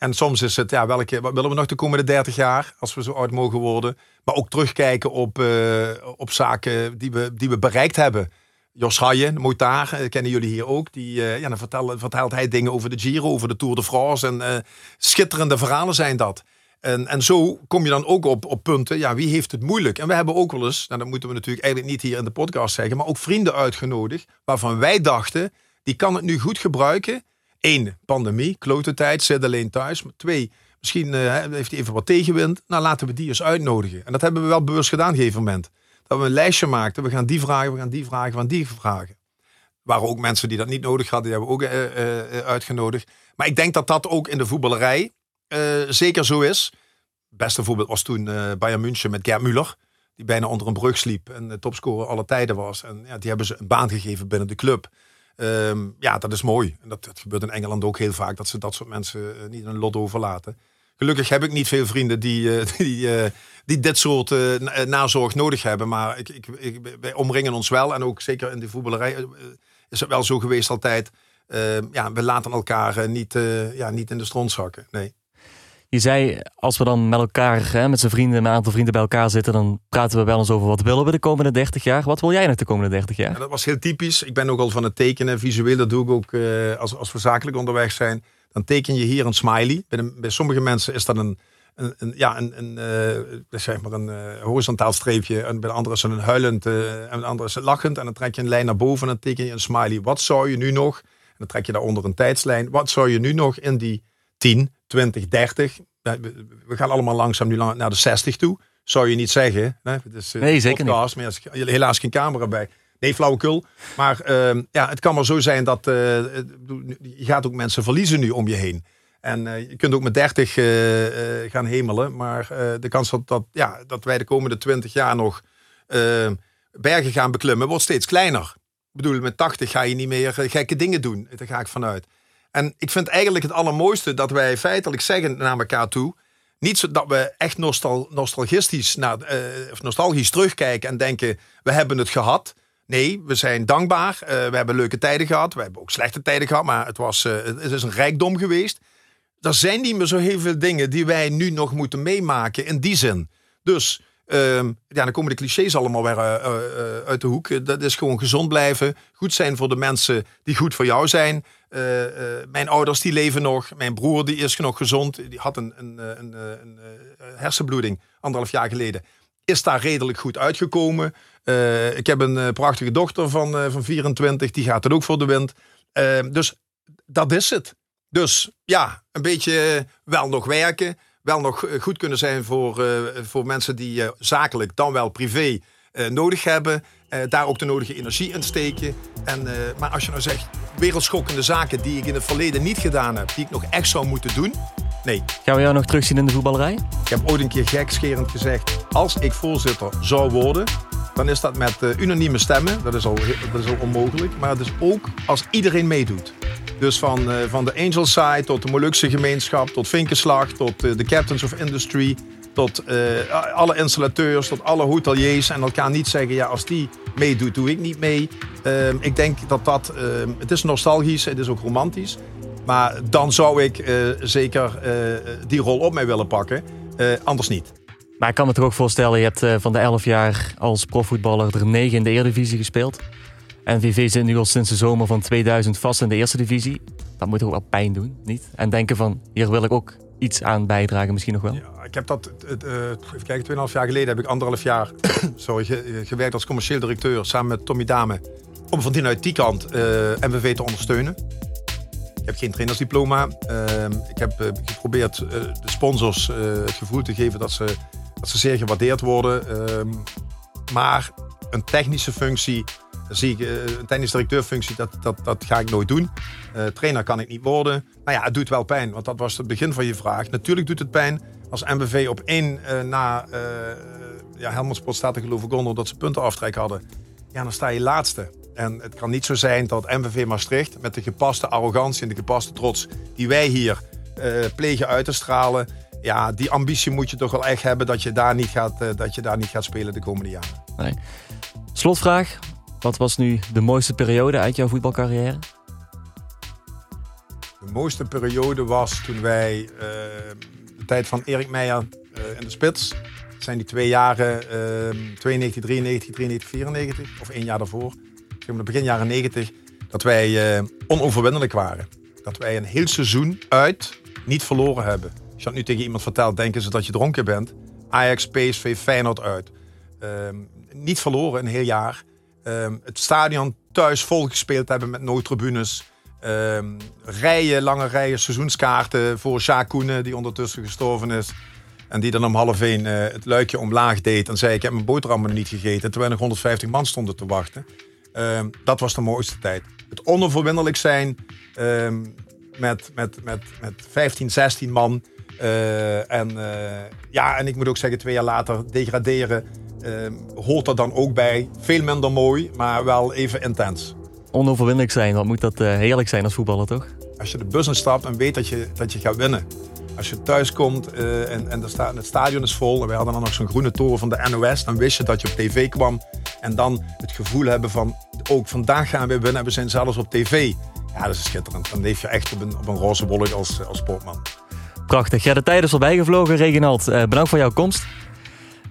En soms is het, ja, welke, wat willen we nog de komende 30 jaar, als we zo oud mogen worden. Maar ook terugkijken op, uh, op zaken die we, die we bereikt hebben. Jos Haaien, Motaar, eh, kennen jullie hier ook. Die, uh, ja, dan vertelt, vertelt hij dingen over de Giro, over de Tour de France. En schitterende verhalen zijn dat. En, en zo kom je dan ook op, op punten, ja, wie heeft het moeilijk? En we hebben ook wel eens, nou, dat moeten we natuurlijk eigenlijk niet hier in de podcast zeggen, maar ook vrienden uitgenodigd, waarvan wij dachten, die kan het nu goed gebruiken. Eén, pandemie, klote tijd, zit alleen thuis. Twee, misschien heeft hij even wat tegenwind. Nou, laten we die eens uitnodigen. En dat hebben we wel bewust gedaan op een gegeven moment dat we een lijstje maakten. We gaan die vragen, we gaan die vragen, we gaan die vragen. Er waren ook mensen die dat niet nodig hadden, die hebben we ook uh, uh, uitgenodigd. Maar ik denk dat dat ook in de voetballerij zeker zo is. Het beste voorbeeld was toen Bayern München met Gerd Müller. Die bijna onder een brug sliep en topscorer alle tijden was. En ja, die hebben ze een baan gegeven binnen de club. Um, ja, dat is mooi. En dat, dat, gebeurt in Engeland ook heel vaak, dat ze dat soort mensen niet een lot overlaten. Gelukkig heb ik niet veel vrienden die, die, die dit soort nazorg nodig hebben. Maar ik, ik, wij omringen ons wel. En ook zeker in de voetballerij is het wel zo geweest altijd. Uh, ja, we laten elkaar niet, ja, niet in de stront zakken. Nee. Je zei, als we dan met elkaar, hè, met zijn vrienden, een aantal vrienden bij elkaar zitten, dan praten we wel eens over wat willen we de komende 30 jaar. Wat wil jij nog de komende 30 jaar? Ja, dat was heel typisch. Ik ben ook al van het tekenen. Visueel, dat doe ik ook als, als we zakelijk onderweg zijn. Dan teken je hier een smiley. Bij, bij sommige mensen is dat een, een, ja, een, een, uh, zeg maar een uh, horizontaal streepje. En bij de andere is het een huilend en de andere is lachend. En dan trek je een lijn naar boven en dan teken je een smiley. Wat zou je nu nog, en dan trek je daaronder een tijdslijn. Wat zou je nu nog in die 10, 20, 30, we gaan allemaal langzaam nu naar de 60 toe. Zou je niet zeggen. Hè? Het is, nee, zeker podcast, niet. Maar helaas geen camera bij. Nee, flauwekul. Maar uh, ja, het kan maar zo zijn dat uh, je gaat ook mensen verliezen nu om je heen. En uh, je kunt ook met 30 uh, uh, gaan hemelen. Maar de kans dat, dat, ja, dat wij de komende 20 jaar nog bergen gaan beklimmen, wordt steeds kleiner. Ik bedoel, met 80 ga je niet meer gekke dingen doen. Daar ga ik vanuit. En ik vind eigenlijk het allermooiste dat wij feitelijk zeggen naar elkaar toe. Niet zo dat we echt nostal, nostalgistisch naar, of nostalgisch terugkijken en denken: we hebben het gehad. Nee, we zijn dankbaar. we hebben leuke tijden gehad. We hebben ook slechte tijden gehad. Maar het, was, het is een rijkdom geweest er zijn niet meer zo heel veel dingen die wij nu nog moeten meemaken in die zin. Dus ehm, ja, dan komen de clichés allemaal weer uh, uh, uit de hoek. Dat is gewoon gezond blijven. Goed zijn voor de mensen die goed voor jou zijn. mijn ouders die leven nog. Mijn broer die is nog gezond. Die had een, een, een, een hersenbloeding anderhalf jaar geleden. Is daar redelijk goed uitgekomen. ik heb een prachtige dochter van, van 24. Die gaat er ook voor de wind. Ehm, dus dat is het. Dus ja, een beetje eh, wel nog werken. Wel nog eh, goed kunnen zijn voor, uh, voor mensen die uh, zakelijk dan wel privé nodig hebben. daar ook de nodige energie in steken. En, maar als je nou zegt, wereldschokkende zaken die ik in het verleden niet gedaan heb, die ik nog echt zou moeten doen. Nee. Gaan we jou nog terugzien in de voetballerij? Ik heb ooit een keer gekscherend gezegd, als ik voorzitter zou worden, dan is dat met unanieme stemmen. Dat is, al, dat is al onmogelijk. Maar het is ook als iedereen meedoet. Dus van, uh, van de Angel Side tot de Molukse gemeenschap, tot Vinkenslag, tot uh, de Captains of Industry, tot alle installateurs, tot alle hoteliers. En elkaar niet zeggen, ja, als die meedoet, doe ik niet mee. Ehm, ik denk dat dat, ehm, het is nostalgisch, het is ook romantisch. Maar dan zou ik zeker die rol op mij willen pakken. anders niet. Maar ik kan me toch ook voorstellen, je hebt van de 11 jaar als profvoetballer er 9 in de Eredivisie gespeeld. En VV zit nu al sinds de zomer van 2000 vast in de eerste divisie. Dat moet ook wel pijn doen, niet? En denken van, hier wil ik ook iets aan bijdragen, misschien nog wel? Ja, ik heb dat, uh, even kijken, 2,5 jaar geleden heb ik anderhalf jaar sorry, gewerkt als commercieel directeur samen met Tommy Dame. Om van uit die kant uh, MVV te ondersteunen. Ik heb geen trainersdiploma. Uh, ik heb geprobeerd de sponsors het gevoel te geven dat ze, dat ze zeer gewaardeerd worden. Ehm, maar een technische functie zie ik uh, een technisch directeurfunctie, dat, dat, dat ga ik nooit doen. Uh, trainer kan ik niet worden. Maar ja, het doet wel pijn, want dat was het begin van je vraag. Natuurlijk doet het pijn als MBV op één uh, na uh, ja, Helmond Sport staat er geloof ik onder dat ze puntenaftrek hadden. Ja, dan sta je laatste. En het kan niet zo zijn dat MVV Maastricht met de gepaste arrogantie en de gepaste trots die wij hier plegen uit te stralen. Ja, die ambitie moet je toch wel echt hebben dat je daar niet gaat, dat je daar niet gaat spelen de komende jaren. Nee. Slotvraag. Wat was nu de mooiste periode uit jouw voetbalcarrière? De mooiste periode was toen wij uh, de tijd van Erik Meijer uh, in de spits. Dat zijn die twee jaren, uh, 92, 93, 93, 94. Of één jaar daarvoor. Zeg maar begin jaren 90. Dat wij onoverwinnelijk waren. Dat wij een heel seizoen uit niet verloren hebben. Als je dat nu tegen iemand vertelt, denken ze dat je dronken bent. Ajax, PSV, Feyenoord uit. Ehm, niet verloren een heel jaar. Um, het stadion thuis volgespeeld hebben met noodtribunes. Um, rijen, lange rijen seizoenskaarten voor Sjaak Koenen, die ondertussen gestorven is. En die dan om half één uh, het luikje omlaag deed. En zei: Ik heb mijn boterhammen niet gegeten. Terwijl nog 150 man stonden te wachten. Dat was de mooiste tijd. Het onoverwinnelijk zijn met, met, met, met 15, 16 man. Uh, en, uh, ja, en ik moet ook zeggen, twee jaar later degraderen uh, hoort er dan ook bij. Veel minder mooi, maar wel even intens. Onoverwinnelijk zijn, wat moet dat heerlijk zijn als voetballer, toch? Als je de bus instapt en weet dat je, dat je gaat winnen. Als je thuis komt en, en er staat, het stadion is vol en we hadden dan nog zo'n groene toren van de NOS, dan wist je dat je op tv kwam. En dan het gevoel hebben van, ook vandaag gaan we winnen en we zijn zelfs op tv. Ja, dat is schitterend. Dan leef je echt op een, op een roze wolk als, als sportman. Prachtig. Ja, de tijd is voorbij gevlogen, Reginald. Uh, bedankt voor jouw komst.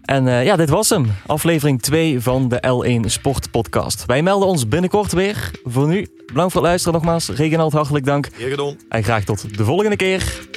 En uh, ja, dit was hem. Aflevering 2 van de L1 Sport Podcast. Wij melden ons binnenkort weer. Voor nu, bedankt voor het luisteren nogmaals. Reginald, hartelijk dank. Gedaan. En graag tot de volgende keer.